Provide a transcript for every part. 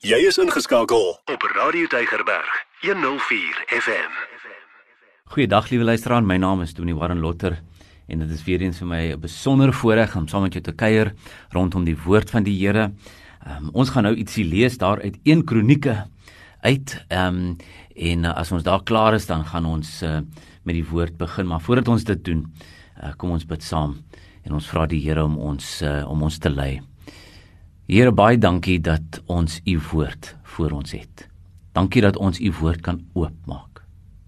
Jy is ingeskakel op Radio Deigerberg 104 FM. Goeiedag liewe luisteraar, my naam is Tony Warren Lotter en dit is weer eens vir my 'n besondere voorreg om saam met jou te kuier rondom die woord van die Here. Um, ons gaan nou ietsie lees daar uit 1 Kronieke uit. Ehm um, en uh, as ons daar klaar is, dan gaan ons uh, met die woord begin, maar voordat ons dit doen, uh, kom ons bid saam en ons vra die Here om ons uh, om ons te lei. Here baie dankie dat ons u woord voor ons het. Dankie dat ons u woord kan oopmaak.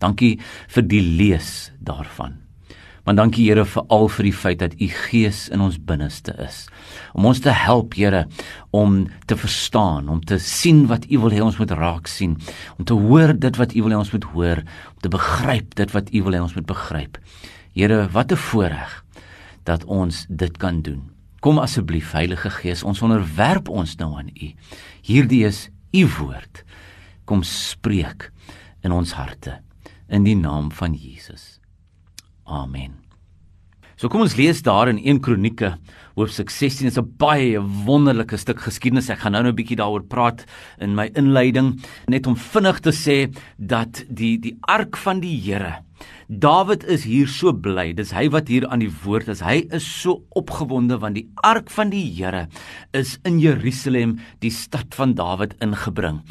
Dankie vir die lees daarvan. Maar dankie Here vir al vir die feit dat u gees in ons binneste is om ons te help Here om te verstaan, om te sien wat u wil hê ons moet raak sien, om te hoor dit wat u wil hê ons moet hoor, om te begryp dit wat u wil hê ons moet begryp. Here, wat 'n voorreg dat ons dit kan doen. Kom asseblief Heilige Gees, ons onderwerp ons nou aan U. Hierdie is U woord. Kom spreek in ons harte in die naam van Jesus. Amen. So kom ons lees daar in 1 Kronieke hoofstuk 16 is 'n baie wonderlike stuk geskiedenis. Ek gaan nou nou 'n bietjie daaroor praat in my inleiding net om vinnig te sê dat die die ark van die Here Dawid is hier so bly. Dis hy wat hier aan die woord is. Hy is so opgewonde want die ark van die Here is in Jerusalem, die stad van Dawid ingebring.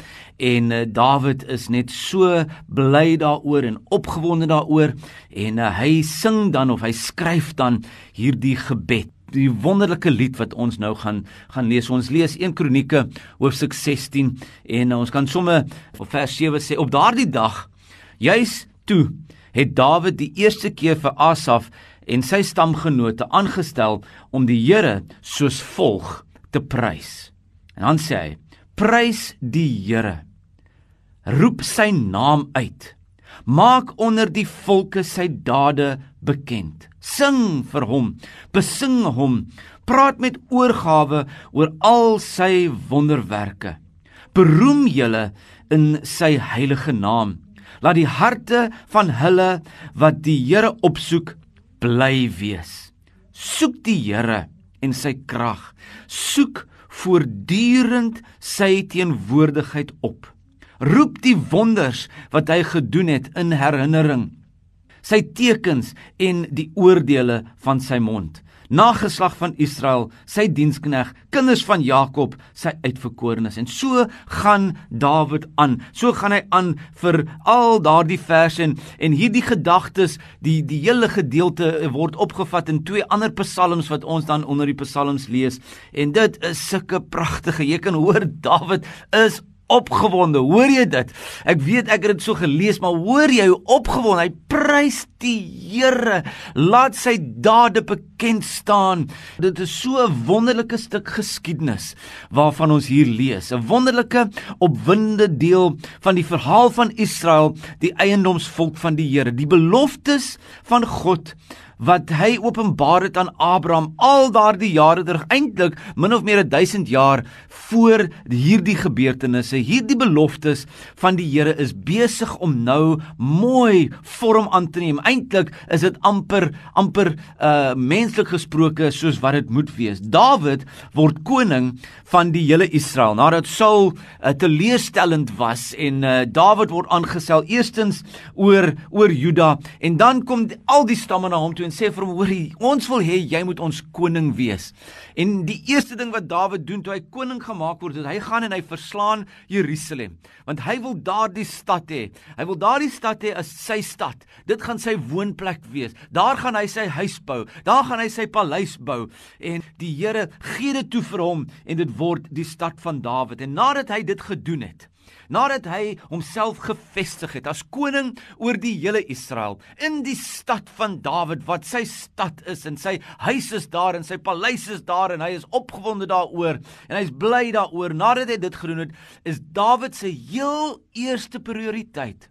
En uh, Dawid is net so bly daaroor en opgewonde daaroor en uh, hy sing dan of hy skryf dan hierdie gebed die wonderlike lied wat ons nou gaan gaan lees. Ons lees 1 Kronieke hoofstuk 16 en ons kan somme vers 7 sê op daardie dag juis toe het Dawid die eerste keer vir Asaf en sy stamgenote aangestel om die Here soos volg te prys. En dan sê hy: Prys die Here. Roep sy naam uit. Maak onder die volke sy dade bekend. Sing vir hom, besing hom, praat met oorgawe oor al sy wonderwerke. Beroem julle in sy heilige naam. Laat die harte van hulle wat die Here opsoek bly wees. Soek die Here en sy krag. Soek voortdurend sy teenwoordigheid op. Roep die wonders wat hy gedoen het in herinnering. Sy tekens en die oordeele van sy mond nageslag van Israel, sy dienskneg, kinders van Jakob, sy uitverkorenes. En so gaan Dawid aan. So gaan hy aan vir al daardie verse en, en hierdie gedagtes, die die hele gedeelte word opgevat in twee ander psalms wat ons dan onder die psalms lees. En dit is sulke pragtige. Jy kan hoor Dawid is opgewonde. Hoor jy dit? Ek weet ek het dit so gelees, maar hoor jy hoe opgewonde hy prys die Here. Laat sy dade bekend staan. Dit is so 'n wonderlike stuk geskiedenis waarvan ons hier lees. 'n Wonderlike opwindende deel van die verhaal van Israel, die eiendomsvolk van die Here, die beloftes van God wat hy openbaar het aan Abraham al daardie jare terug eintlik min of meer 1000 jaar voor hierdie gebeurtenisse hierdie beloftes van die Here is besig om nou mooi vorm aan te neem. Eintlik is dit amper amper uh menslik gesproke soos wat dit moet wees. Dawid word koning van die hele Israel nadat Saul uh, teleurstellend was en uh, Dawid word aangestel eerstens oor oor Juda en dan kom die, al die stamme na hom toe sê vir hom: "Hoorie, ons wil hê jy moet ons koning wees." En die eerste ding wat Dawid doen toe hy koning gemaak word, is hy gaan en hy verslaan Jerusalem, want hy wil daardie stad hê. Hy wil daardie stad hê as sy stad. Dit gaan sy woonplek wees. Daar gaan hy sy huis bou. Daar gaan hy sy paleis bou en die Here gee dit toe vir hom en dit word die stad van Dawid. En nadat hy dit gedoen het, nadat hy homself gevestig het as koning oor die hele Israel in die stad van Dawid wat sy stad is en sy huis is daar en sy paleis is daar en hy is opgewonde daaroor en hy's bly daaroor nadat hy dit gedoen het is Dawid se heel eerste prioriteit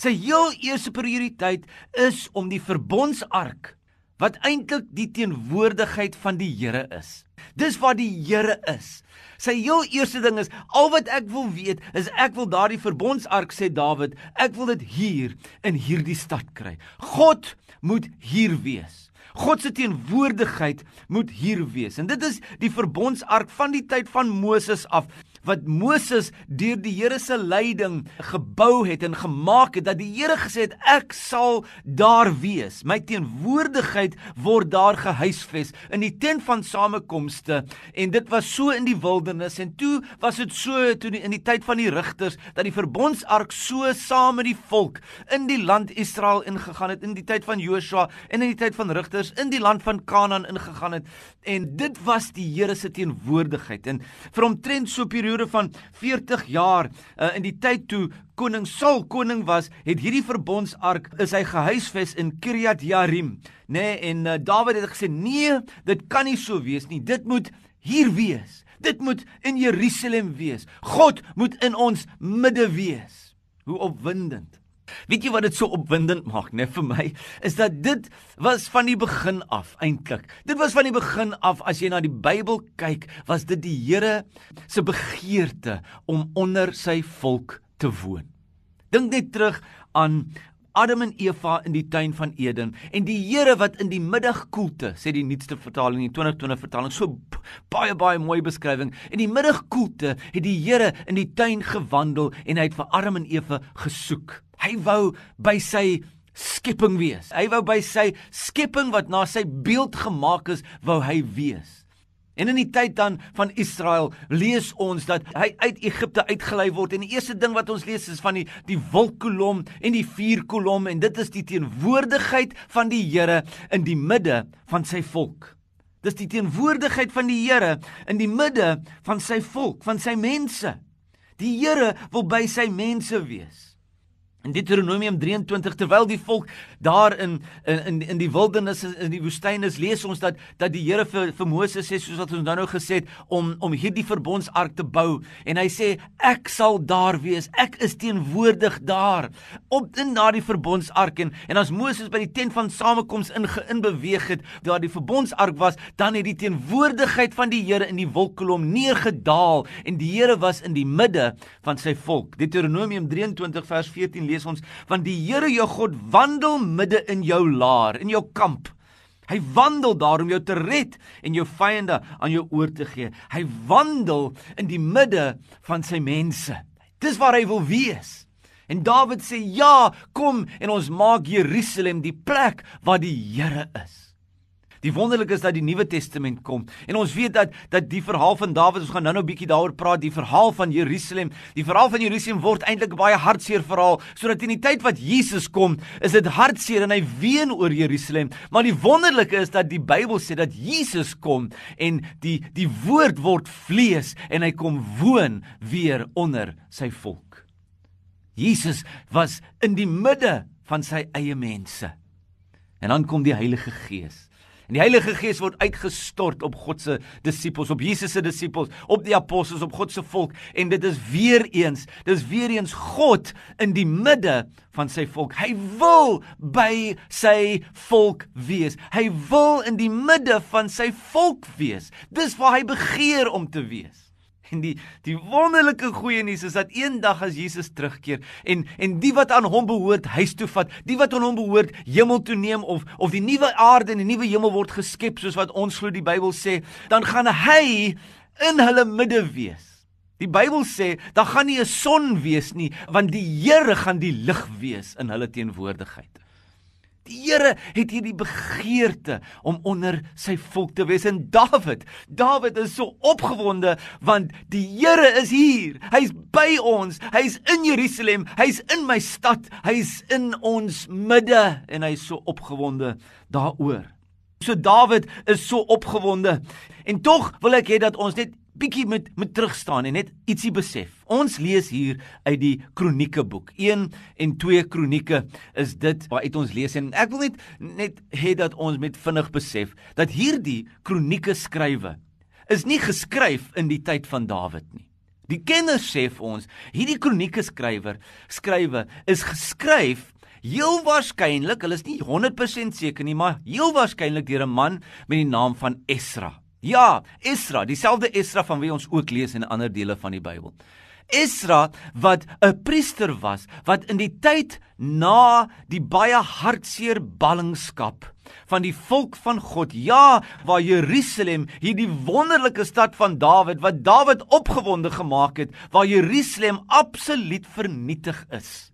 sy heel eerste prioriteit is om die verbondsark wat eintlik die teenwoordigheid van die Here is. Dis waar die Here is. Sy heel eerste ding is al wat ek wil weet is ek wil daardie verbondsark sê Dawid, ek wil dit hier in hierdie stad kry. God moet hier wees. God se teenwoordigheid moet hier wees. En dit is die verbondsark van die tyd van Moses af wat Moses deur die Here se leiding gebou het en gemaak het dat die Here gesê het ek sal daar wees. My teenwoordigheid word daar gehuisves in die tent van samekomste en dit was so in die wildernis en toe was dit so toe die, in die tyd van die rigters dat die verbondsark so saam met die volk in die land Israel ingegaan het in die tyd van Joshua en in die tyd van rigters in die land van Kanaan ingegaan het en dit was die Here se teenwoordigheid en vir omtrent so 'n periode van 40 jaar uh, in die tyd toe koning Saul koning was, het hierdie verbondsark is hy gehuisves in Kiriat Jearim, nê? Nee, en uh, Dawid het gesê nee, dit kan nie so wees nie. Dit moet hier wees. Dit moet in Jerusalem wees. God moet in ons midde wees. Hoe opwindend. Weet jy wat dit so opwindend maak, net vir my, is dat dit was van die begin af eintlik. Dit was van die begin af as jy na die Bybel kyk, was dit die Here se begeerte om onder sy volk te woon. Dink net terug aan Adam en Eva in die tuin van Eden en die Here wat in die middagkoelte sê die nuutste vertaling die 2020 vertaling so baie baie mooi beskrywing in die middagkoelte het die Here in die tuin gewandel en hy het vir Adam en Eva gesoek hy wou by sy skepping wees hy wou by sy skepping wat na sy beeld gemaak is wou hy wees En in die tyd dan van Israel lees ons dat hy uit Egipte uitgelei word en die eerste ding wat ons lees is van die die wolkkolom en die vuurkolom en dit is die teenwoordigheid van die Here in die midde van sy volk. Dis die teenwoordigheid van die Here in die midde van sy volk, van sy mense. Die Here wil by sy mense wees. In Deuteronomium 23 terwyl die volk daar in in in die wildernis in die woestyn is, lees ons dat dat die Here vir vir Moses sê soos wat ons nou nou gesê het om om hierdie verbondsark te bou en hy sê ek sal daar wees. Ek is teenwoordig daar op in daardie verbondsark en en as Moses by die tent van samekoms in in beweeg het waar die verbondsark was, dan het die teenwoordigheid van die Here in die wolkkolom neergedaal en die Here was in die midde van sy volk. Deuteronomium 23 vers 14 lees ons want die Here jou God wandel midde in jou laar, in jou kamp. Hy wandel daar om jou te red en jou vyande aan jou oor te gee. Hy wandel in die midde van sy mense. Dis waar hy wil wees. En Dawid sê ja, kom en ons maak Jerusalem die plek waar die Here is. Die wonderlike is dat die Nuwe Testament kom en ons weet dat dat die verhaal van Dawid, ons gaan nou-nou 'n bietjie daaroor praat, die verhaal van Jerusalem, die verhaal van Jerusalem word eintlik baie hartseer verhaal, sodat in die tyd wat Jesus kom, is dit hartseer en hy ween oor Jerusalem. Maar die wonderlike is dat die Bybel sê dat Jesus kom en die die woord word vlees en hy kom woon weer onder sy volk. Jesus was in die midde van sy eie mense. En dan kom die Heilige Gees En die Heilige Gees word uitgestort op God se disippels, op Jesus se disippels, op die apostels, op God se volk en dit is weer eens, dis weer eens God in die midde van sy volk. Hy wil by sy volk wees. Hy wil in die midde van sy volk wees. Dis waar hy begeer om te wees. En die die wonderlike goeie nuus is dat eendag as Jesus terugkeer en en die wat aan hom behoort huis toe vat, die wat aan hom behoort hemel toe neem of of die nuwe aarde en die nuwe hemel word geskep soos wat ons glo die Bybel sê, dan gaan hy in hulle midde wees. Die Bybel sê, daar gaan nie 'n son wees nie, want die Here gaan die lig wees in hulle teenwoordigheid. Die Here het hierdie begeerte om onder sy volk te wees en Dawid, Dawid is so opgewonde want die Here is hier. Hy's by ons. Hy's in Jerusalem. Hy's in my stad. Hy's in ons midde en hy's so opgewonde daaroor. So Dawid is so opgewonde. En tog wil ek hê dat ons net bietjie met met terugstaan en net ietsie besef. Ons lees hier uit die Kronieke boek. 1 en 2 Kronieke is dit waaruit ons lees en ek wil net net hê dat ons met vinnig besef dat hierdie Kronieke skrywe is nie geskryf in die tyd van Dawid nie. Die kenners sê vir ons hierdie Kronieke skrywer skrywe is geskryf Heel waarskynlik, hulle is nie 100% seker nie, maar heel waarskynlik deur 'n man met die naam van Esra. Ja, Esra, dieselfde Esra van wie ons ook lees in ander dele van die Bybel. Esra wat 'n priester was wat in die tyd na die baie hartseer ballingskap van die volk van God ja waar Jerusalem hierdie wonderlike stad van Dawid wat Dawid opgewonde gemaak het waar Jerusalem absoluut vernietig is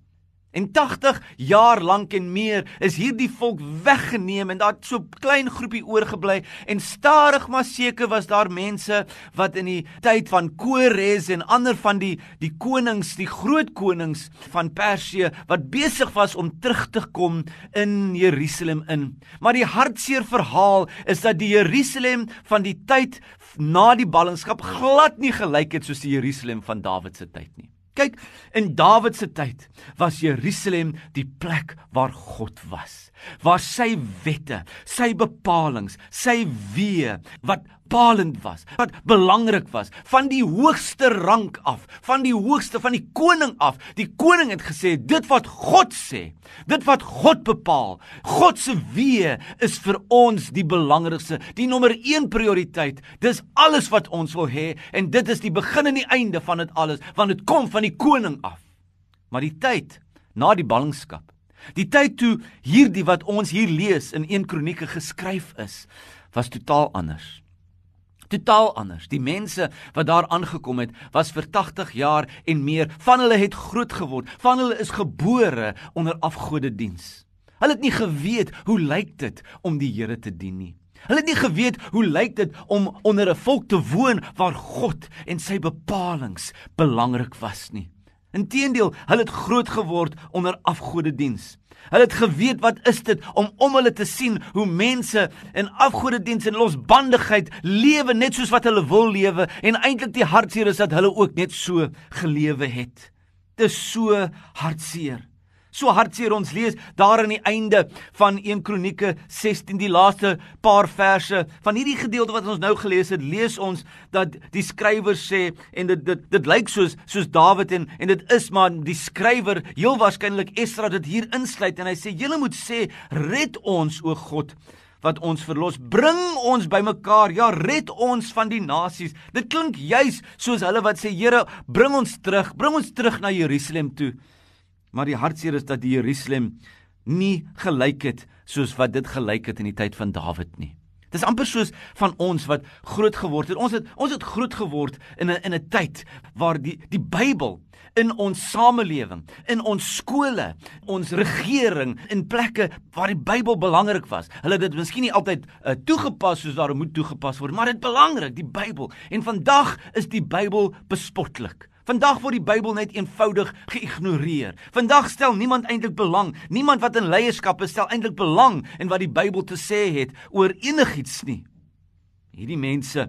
En 80 jaar lank en meer is hierdie volk weggeneem en daar so klein groepie oorgebly en stadig maar seker was daar mense wat in die tyd van Kores en ander van die die konings, die groot konings van Persië wat besig was om terug te kom in Jerusalem in. Maar die hartseer verhaal is dat die Jerusalem van die tyd na die ballingskap glad nie gelyk het soos die Jerusalem van Dawid se tyd nie. Kyk, in Dawid se tyd was Jerusalem die plek waar God was waar sy wette, sy bepalinge, sy weë wat bepalend was, wat belangrik was, van die hoogste rank af, van die hoogste van die koning af. Die koning het gesê dit wat God sê, dit wat God bepaal, God se weë is vir ons die belangrikste, die nommer 1 prioriteit. Dis alles wat ons wil hê en dit is die begin en die einde van dit alles, want dit kom van die koning af. Maar die tyd na die ballingskap Die tyd toe hierdie wat ons hier lees in 1 Kronieke geskryf is, was totaal anders. Totaal anders. Die mense wat daar aangekom het, was vir 80 jaar en meer van hulle het groot geword. Van hulle is gebore onder afgodediens. Hulle het nie geweet hoe lyk dit om die Here te dien nie. Hulle het nie geweet hoe lyk dit om onder 'n volk te woon waar God en sy bepalinge belangrik was nie. Inteendeel, hulle het groot geword onder afgodediens. Hulle het geweet wat is dit om om hulle te sien hoe mense in afgodediens en losbandigheid lewe net soos wat hulle wil lewe en eintlik die hartseer is dat hulle ook net so gelewe het. Dit is so hartseer. So hartseer ons lees daar aan die einde van 1 Kronieke 16 die laaste paar verse. Van hierdie gedeelte wat ons nou gelees het, lees ons dat die skrywer sê en dit dit dit lyk soos soos Dawid en en dit is maar die skrywer heel waarskynlik Esra dit hier insluit en hy sê julle moet sê red ons o God wat ons verlos. Bring ons bymekaar ja red ons van die nasies. Dit klink juis soos hulle wat sê Here bring ons terug bring ons terug na Jerusalem toe Maar die hartseer is dat die Jerusalem nie gelyk het soos wat dit gelyk het in die tyd van Dawid nie. Dis amper soos van ons wat groot geword het. Ons het ons het groot geword in 'n in 'n tyd waar die die Bybel in ons samelewing, in ons skole, ons regering, in plekke waar die Bybel belangrik was. Hulle het dit miskien nie altyd uh, toegepas soos daar moet toegepas word, maar dit belangrik, die Bybel. En vandag is die Bybel bespotlik. Vandag word die Bybel net eenvoudig geïgnoreer. Vandag stel niemand eintlik belang, niemand wat in leierskap is stel eintlik belang in wat die Bybel te sê het oor enigiets nie. Hierdie mense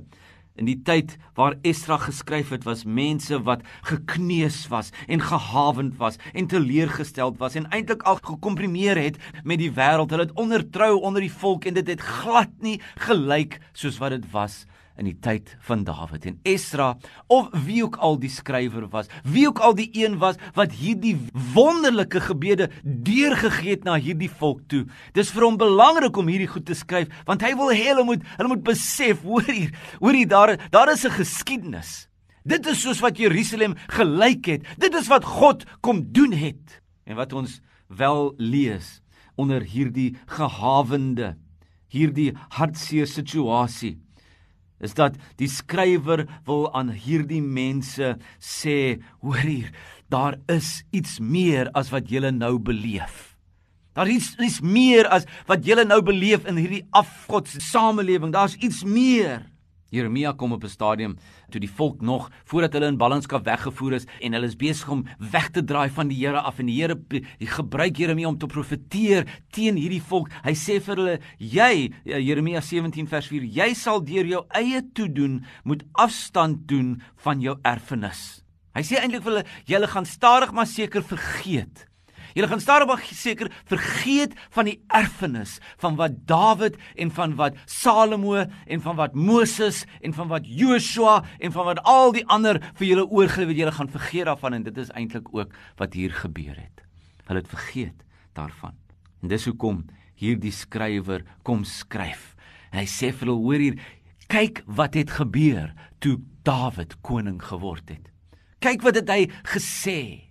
in die tyd waar Esdra geskryf het, was mense wat gekneus was en gehavend was en teleurgesteld was en eintlik al gekomprimeer het met die wêreld. Hulle het ondertrou onder die volk en dit het glad nie gelyk soos wat dit was in die tyd van Dawid en Esra of wie ook al die skrywer was, wie ook al die een was wat hierdie wonderlike gebede deurgegee het na hierdie volk toe. Dis vir hom belangrik om hierdie goed te skryf want hy wil hê hulle moet hulle moet besef, hoor hier, hoor hier daar daar is 'n geskiedenis. Dit is soos wat Jerusalem gelyk het. Dit is wat God kom doen het en wat ons wel lees onder hierdie gehawende hierdie hartseer situasie is dat die skrywer wil aan hierdie mense sê, hoor hier, daar is iets meer as wat julle nou beleef. Daar is iets meer as wat julle nou beleef in hierdie afgodse samelewing. Daar's iets meer. Jeremia kom op 'n stadium toe die volk nog voordat hulle in ballingskap weggevoer is en hulle is besig om weg te draai van die Here af en die Here gebruik Jeremia om te profeteer teen hierdie volk. Hy sê vir hulle: "Jy, Jeremia 17 vers 4, jy sal deur jou eie toedoen moet afstand doen van jou erfenis." Hy sê eintlik vir hulle: "Julle gaan stadig maar seker vergeet." Julle gaan stadig seker vergeet van die erfenis van wat Dawid en van wat Salomo en van wat Moses en van wat Joshua en van wat al die ander vir julle oorgelewer het. Julle gaan vergeet daarvan en dit is eintlik ook wat hier gebeur het. Hulle het vergeet daarvan. En dis hoekom hierdie skrywer kom skryf. Hy sê vir hulle hoor hier kyk wat het gebeur toe Dawid koning geword het. Kyk wat het hy gesê.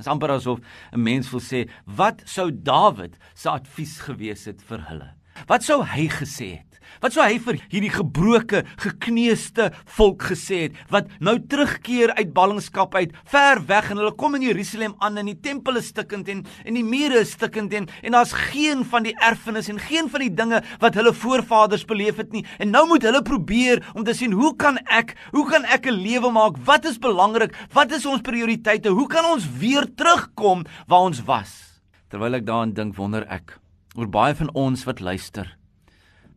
Dit is amper asof 'n mens wil sê, wat sou Dawid se advies gewees het vir hulle? Wat sou hy gesê het? Wat sou hy vir hierdie gebroke, gekneusde volk gesê het wat nou terugkeer uit ballingskap uit, ver weg en hulle kom in Jerusalem aan en die tempel is stukkend en en die mure is stukkend en en daar's geen van die erfenis en geen van die dinge wat hulle voorvaders beleef het nie. En nou moet hulle probeer om te sien hoe kan ek, hoe kan ek 'n lewe maak? Wat is belangrik? Wat is ons prioriteite? Hoe kan ons weer terugkom waar ons was? Terwyl ek daaraan dink, wonder ek oor baie van ons wat luister.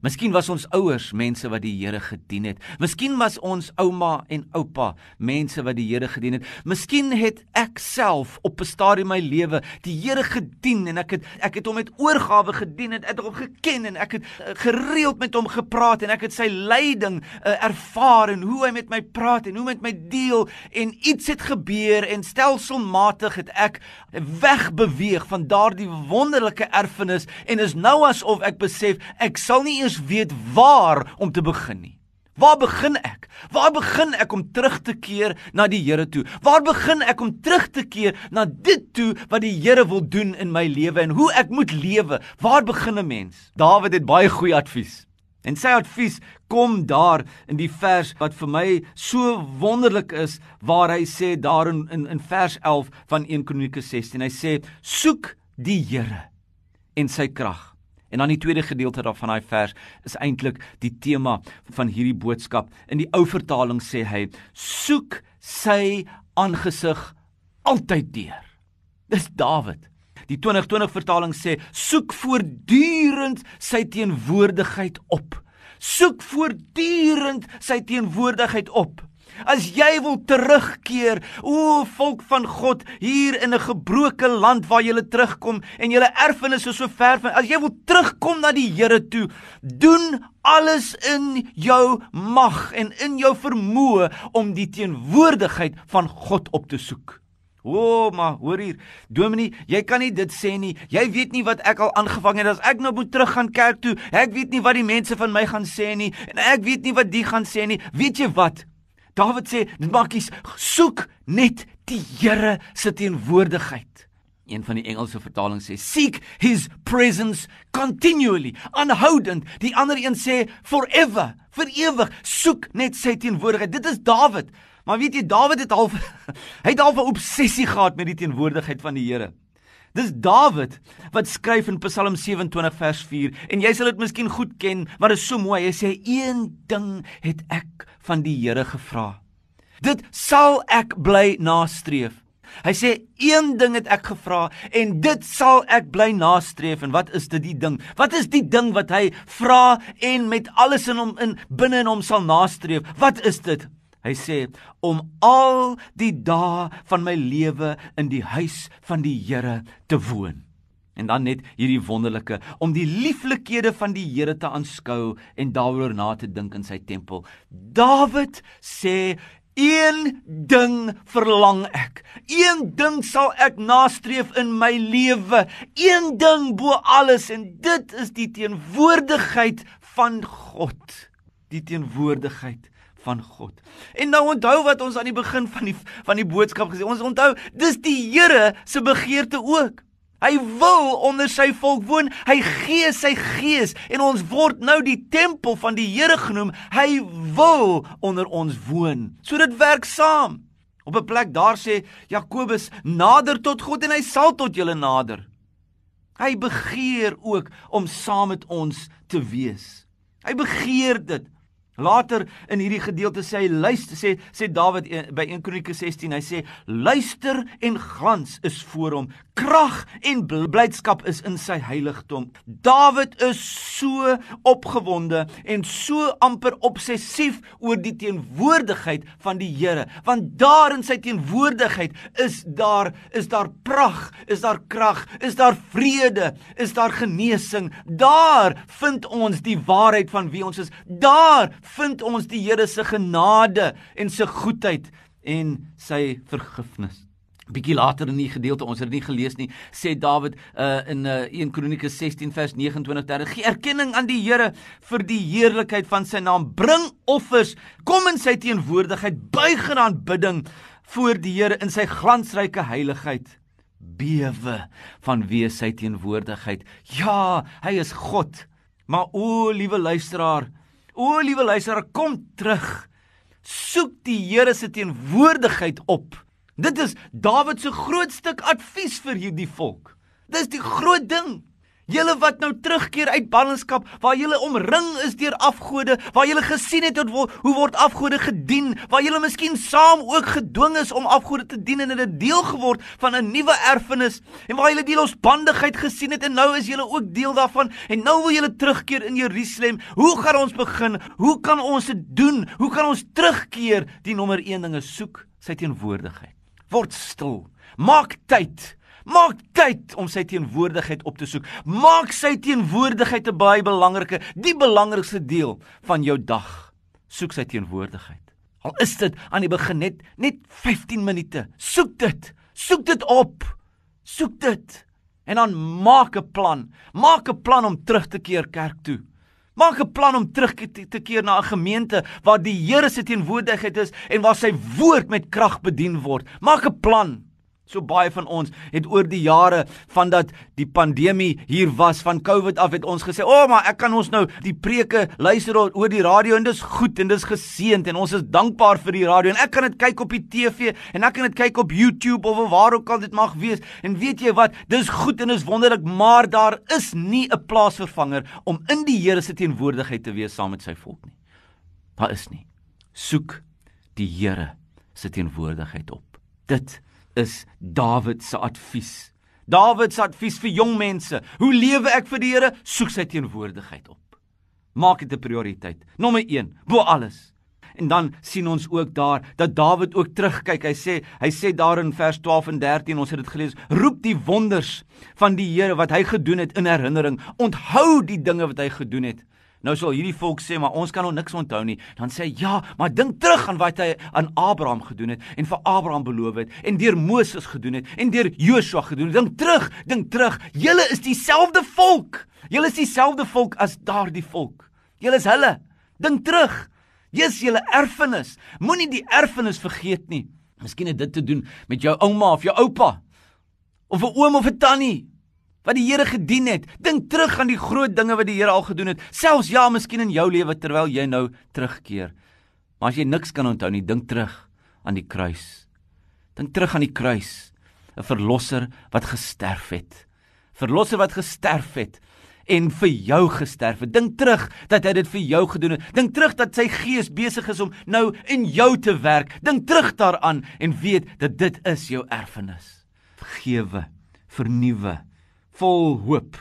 Miskien was ons ouers mense wat die Here gedien het. Miskien was ons ouma en oupa mense wat die Here gedien het. Miskien het ek self op 'n stadium in my lewe die Here gedien en ek het ek het hom met oorgawe gedien en ek het hom geken en ek het uh, gereeld met hom gepraat en ek het sy leiding uh, ervaar en hoe hy met my praat en hoe met my deel en iets het gebeur en stelselmatig het ek wegbeweeg van daardie wonderlike erfenis en is nou asof ek besef ek sal nie eers weet waar om te begin nie. Waar begin ek? Waar begin ek om terug te keer na die Here toe? Waar begin ek om terug te keer na dit toe wat die Here wil doen in my lewe en hoe ek moet lewe? Waar begin 'n mens? Dawid het baie goeie advies. En sy advies kom daar in die vers wat vir my so wonderlik is waar hy sê daar in in, in vers 11 van 1 Kronieke 16. Hy sê: "Soek die Here en sy krag." En dan die tweede gedeelte daarvan daai vers is eintlik die tema van hierdie boodskap. In die ou vertaling sê hy: "Soek sy aangesig altyd deur." Dis Dawid. Die 2020 vertaling sê: "Soek voortdurend sy teenwoordigheid op." Soek voortdurend sy teenwoordigheid op. As jy wil terugkeer, o volk van God, hier in 'n gebroke land waar jy terugkom en jou erfenis is so ver van, as jy wil terugkom na die Here toe, doen alles in jou mag en in jou vermoë om die teenwoordigheid van God op te soek. O, maar hoor hier, Dominee, jy kan nie dit sê nie. Jy weet nie wat ek al aangevang het as ek nou moet terug gaan kerk toe. Ek weet nie wat die mense van my gaan sê nie en ek weet nie wat die gaan sê nie. Weet jy wat? Dawid sê, dit maak iets soek net die Here se teenwoordigheid. Een van die Engelse vertalings sê seek his presence continually, aanhoudend. Die ander een sê forever, vir ewig. Soek net sy teenwoordigheid. Dit is Dawid. Maar weet jy, Dawid het half hy het half 'n obsessie gehad met die teenwoordigheid van die Here. Dis Dawid wat skryf in Psalm 27 vers 4 en jy sal dit miskien goed ken, maar dit is so mooi. Hy sê een ding het ek van die Here gevra. Dit sal ek bly nastreef. Hy sê een ding het ek gevra en dit sal ek bly nastreef en wat is dit die ding? Wat is die ding wat hy vra en met alles in hom in binne in hom sal nastreef? Wat is dit? Hy sê om al die dae van my lewe in die huis van die Here te woon. En dan net hierdie wonderlike om die lieflikhede van die Here te aanskou en daaroor na te dink in sy tempel. Dawid sê Een ding verlang ek. Een ding sal ek nastreef in my lewe. Een ding bo alles en dit is die teenwoordigheid van God. Die teenwoordigheid van God. En nou onthou wat ons aan die begin van die van die boodskap gesê. Ons onthou, dis die Here se begeerte ook. Hy wil onder sy volk woon. Hy gee sy gees en ons word nou die tempel van die Here genoem. Hy wil onder ons woon. So dit werk saam. Op 'n plek daar sê Jakobus nader tot God en hy sal tot julle nader. Hy begeer ook om saam met ons te wees. Hy begeer dit. Later in hierdie gedeelte sê hy luister sê sê Dawid by 1 Kronieke 16 hy sê luister en glans is voor hom. Krag en blydskap is in sy heiligdom. Dawid is so opgewonde en so amper obsessief oor die teenwoordigheid van die Here want daar in sy teenwoordigheid is daar is daar prag is daar krag is daar vrede is daar genesing. Daar vind ons die waarheid van wie ons is. Daar vind ons die Here se genade en se goedheid en sy vergifnis. Bietjie later in die gedeelte ons het dit nie gelees nie, sê Dawid uh, in uh, 1 Kronieke 16 vers 29 ter gee erkenning aan die Here vir die heerlikheid van sy naam, bring offers, kom in sy teenwoordigheid, buig in aanbidding. voor die Here in sy glansryke heiligheid bewe vanweë sy teenwoordigheid. Ja, hy is God. Maar o, liewe luisteraar, o, liewe luisteraar, kom terug. Soek die Here se teenwoordigheid op. Dit is Dawid se groot stuk advies vir hierdie volk. Dis die groot ding. Julle wat nou terugkeer uit ballingskap waar julle omring is deur afgode, waar julle gesien het hoe word afgode gedien, waar julle miskien saam ook gedwing is om afgode te dien en dit 'n deel geword van 'n nuwe erfenis en waar julle die losbandigheid gesien het en nou is julle ook deel daarvan en nou wil julle terugkeer in Jerusalem. Hoe gaan ons begin? Hoe kan ons dit doen? Hoe kan ons terugkeer? Die nommer 1 ding is soek sy teenwoordigheid. Word stil. Maak tyd. Maak tyd om sy teenwoordigheid op te soek. Maak sy teenwoordigheid 'n baie belangrike, die belangrikste deel van jou dag. Soek sy teenwoordigheid. Al is dit aan die begin net net 15 minute. Soek dit. Soek dit op. Soek dit. En dan maak 'n plan. Maak 'n plan om terug te keer kerk toe. Maak 'n plan om terug te keer na 'n gemeente waar die Here se teenwoordigheid is en waar sy woord met krag bedien word. Maak 'n plan. So baie van ons het oor die jare van dat die pandemie hier was van COVID af het ons gesê, "O, oh, maar ek kan ons nou die preke luister oor die radio en dis goed en dis geseënd en ons is dankbaar vir die radio en ek kan dit kyk op die TV en ek kan dit kyk op YouTube of waar ook al dit mag wees." En weet jy wat? Dis goed en dis wonderlik, maar daar is nie 'n plaasvervanger om in die Here se teenwoordigheid te wees saam met sy volk nie. Daar is nie. Soek die Here se teenwoordigheid op. Dit is Dawid se advies. Dawid se advies vir jong mense. Hoe lewe ek vir die Here? Soek sy teenwoordigheid op. Maak dit 'n prioriteit. Nommer 1, bo alles. En dan sien ons ook daar dat Dawid ook terugkyk. Hy sê, hy sê daar in vers 12 en 13, ons het dit gelees, roep die wonders van die Here wat hy gedoen het in herinnering. Onthou die dinge wat hy gedoen het. Nou sal hierdie volk sê maar ons kan nog niks onthou nie. Dan sê hy ja, maar dink terug aan wat hy aan Abraham gedoen het en vir Abraham beloof het en deur Moses gedoen het en deur Joshua gedoen het. Dink terug, dink terug. Julle is dieselfde volk. Julle is dieselfde volk as daardie volk. Julle is hulle. Dink terug. Jy's julle erfenis. Moenie die erfenis vergeet nie. Miskien het dit te doen met jou ouma of jou oupa of 'n oom of 'n tannie wat die Here gedien het. Dink terug aan die groot dinge wat die Here al gedoen het, selfs ja, miskien in jou lewe terwyl jy nou terugkeer. Maar as jy niks kan onthou nie, dink terug aan die kruis. Dink terug aan die kruis, 'n verlosser wat gesterf het. Verlosser wat gesterf het en vir jou gesterf het. Dink terug dat hy dit vir jou gedoen het. Dink terug dat sy gees besig is om nou in jou te werk. Dink terug daaraan en weet dat dit is jou erfenis. Vergewe, vernuwe vol hoop.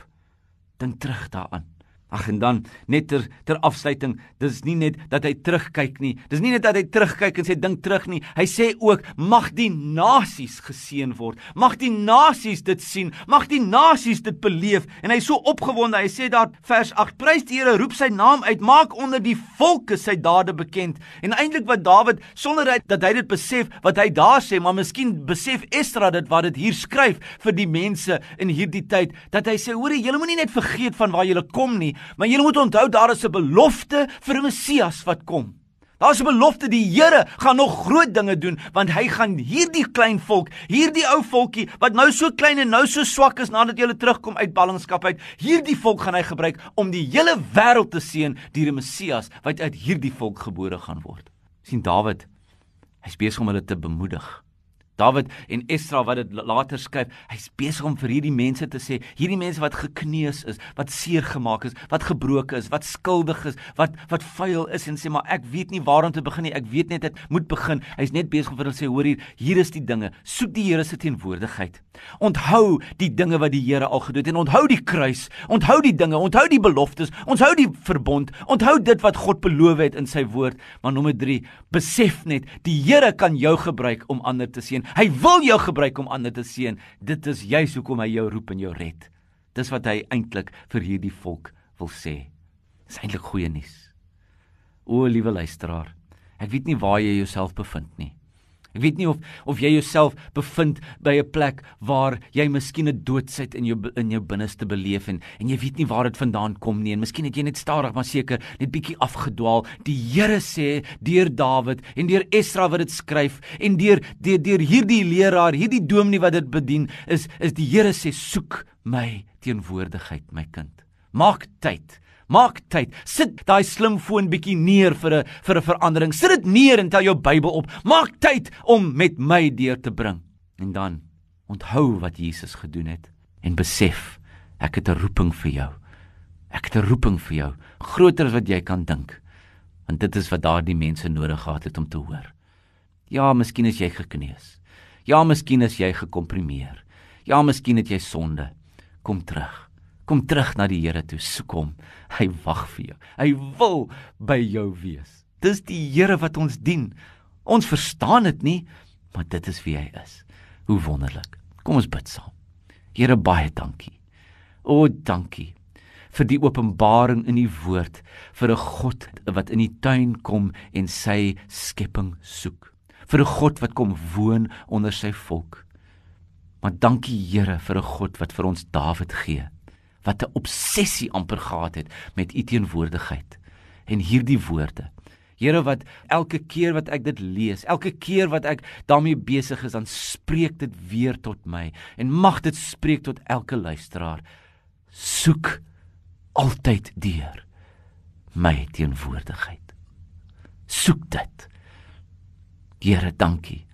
Dink terug daaraan. Ag en dan net ter ter afsluiting, dis nie net dat hy terugkyk nie. Dis nie net dat hy terugkyk en sê dink terug nie. Hy sê ook mag die nasies geseën word. Mag die nasies dit sien. Mag die nasies dit beleef. En hy is so opgewonde. Hy sê daar vers 8: Prys die Here, roep sy naam uit, maak onder die volke sy dade bekend. En eintlik wat Dawid sonder dat hy dit besef wat hy daar sê, maar miskien besef Esdra dit wat dit hier skryf vir die mense in hierdie tyd, dat hy sê hoor jy, julle moenie net vergeet van waar julle kom nie Maar julle moet onthou daar is 'n belofte vir 'n Messias wat kom. Daar's 'n belofte die Here gaan nog groot dinge doen want hy gaan hierdie klein volk, hierdie ou volkie wat nou so klein en nou so swak is nadat hulle terugkom uit ballingskap uit, hierdie volk gaan hy gebruik om die hele wêreld te seën deur 'n Messias wat uit hierdie volk gebore gaan word. sien Dawid, hy's besig om hulle te bemoedig. David en Esra wat dit later skryf, hy's besig om vir hierdie mense te sê, hierdie mense wat gekneus is, wat seer gemaak is, wat gebroken is, wat skuldig is, wat wat vuil is en sê maar ek weet nie waar om te begin nie, ek weet net dit moet begin. Hy's net besig om vir hulle sê, hoor hier, hier is die dinge. Soek die Here se teenwoordigheid. Onthou die dinge wat die Here al gedoen het en onthou die kruis, onthou die dinge, onthou die beloftes, onthou die verbond, onthou dit wat God beloof het in sy woord. Maar nommer 3, besef net, die Here kan jou gebruik om ander te seën. Hy wil jou gebruik om ander te seën. Dit is juis hoekom hy jou roep en jou red. Dis wat hy eintlik vir hierdie volk wil sê. Dis eintlik goeie nuus. O, liewe luisteraar, ek weet nie waar jy jouself bevind nie. Ek weet nie of of jy jouself bevind by 'n plek waar jy miskien 'n doodsheid in jou in jou binneste beleef en en jy weet nie waar dit vandaan kom nie en miskien het jy net stadig maar seker net bietjie afgedwaal. Die Here sê deur Dawid en deur Esra wat dit skryf en deur deur, deur hierdie leraar, hierdie dominee wat dit bedien, is is die Here sê soek my teenwoordigheid my kind. Maak tyd. Maak tyd. Sit daai slimfoon bietjie neer vir 'n vir 'n verandering. Sit dit neer en tel jou Bybel op. Maak tyd om met my deur te bring. En dan onthou wat Jesus gedoen het en besef ek het 'n roeping vir jou. Ek het 'n roeping vir jou, groter as wat jy kan dink. Want dit is wat daardie mense nodig gehad het om te hoor. Ja, miskien is jy gekneus. Ja, miskien is jy gekomprimeer. Ja, miskien het jy sonde. Kom terug. Kom terug na die Here toe, soek hom. Hy wag vir jou. Hy wil by jou wees. Dis die Here wat ons dien. Ons verstaan dit nie, maar dit is wie hy is. Hoe wonderlik. Kom ons bid saam. Here baie dankie. O, dankie vir die openbaring in die woord vir 'n God wat in die tuin kom en sy skepping soek. Vir 'n God wat kom woon onder sy volk. Maar dankie Here vir 'n God wat vir ons Dawid gee wat 'n obsessie amper gehad het met u teenwoordigheid. En hierdie woorde. Here wat elke keer wat ek dit lees, elke keer wat ek daarmee besig is, dan spreek dit weer tot my en mag dit spreek tot elke luisteraar. Soek altyd deur my teenwoordigheid. Soek dit. Here, dankie.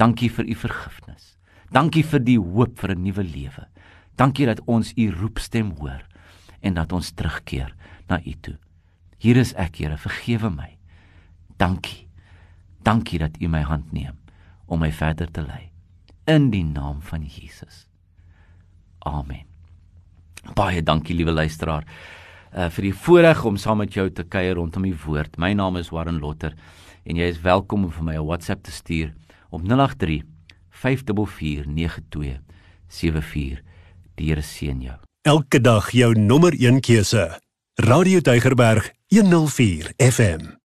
Dankie vir u vergifnis. Dankie vir die hoop vir 'n nuwe lewe. Dankie dat ons u roepstem hoor en dat ons terugkeer na u toe. Hier is ek, Here, vergewe my. Dankie. Dankie dat u my hand neem om my verder te lei in die naam van Jesus. Amen. Baie dankie liewe luisteraar uh, vir die voorreg om saam met jou te kuier rondom die woord. My naam is Warren Lotter en jy is welkom om vir my 'n WhatsApp te stuur op 083 544 9274. Die Here seën jou. Elke dag jou nommer 1 keuse. Radio Deugerberg 104 FM.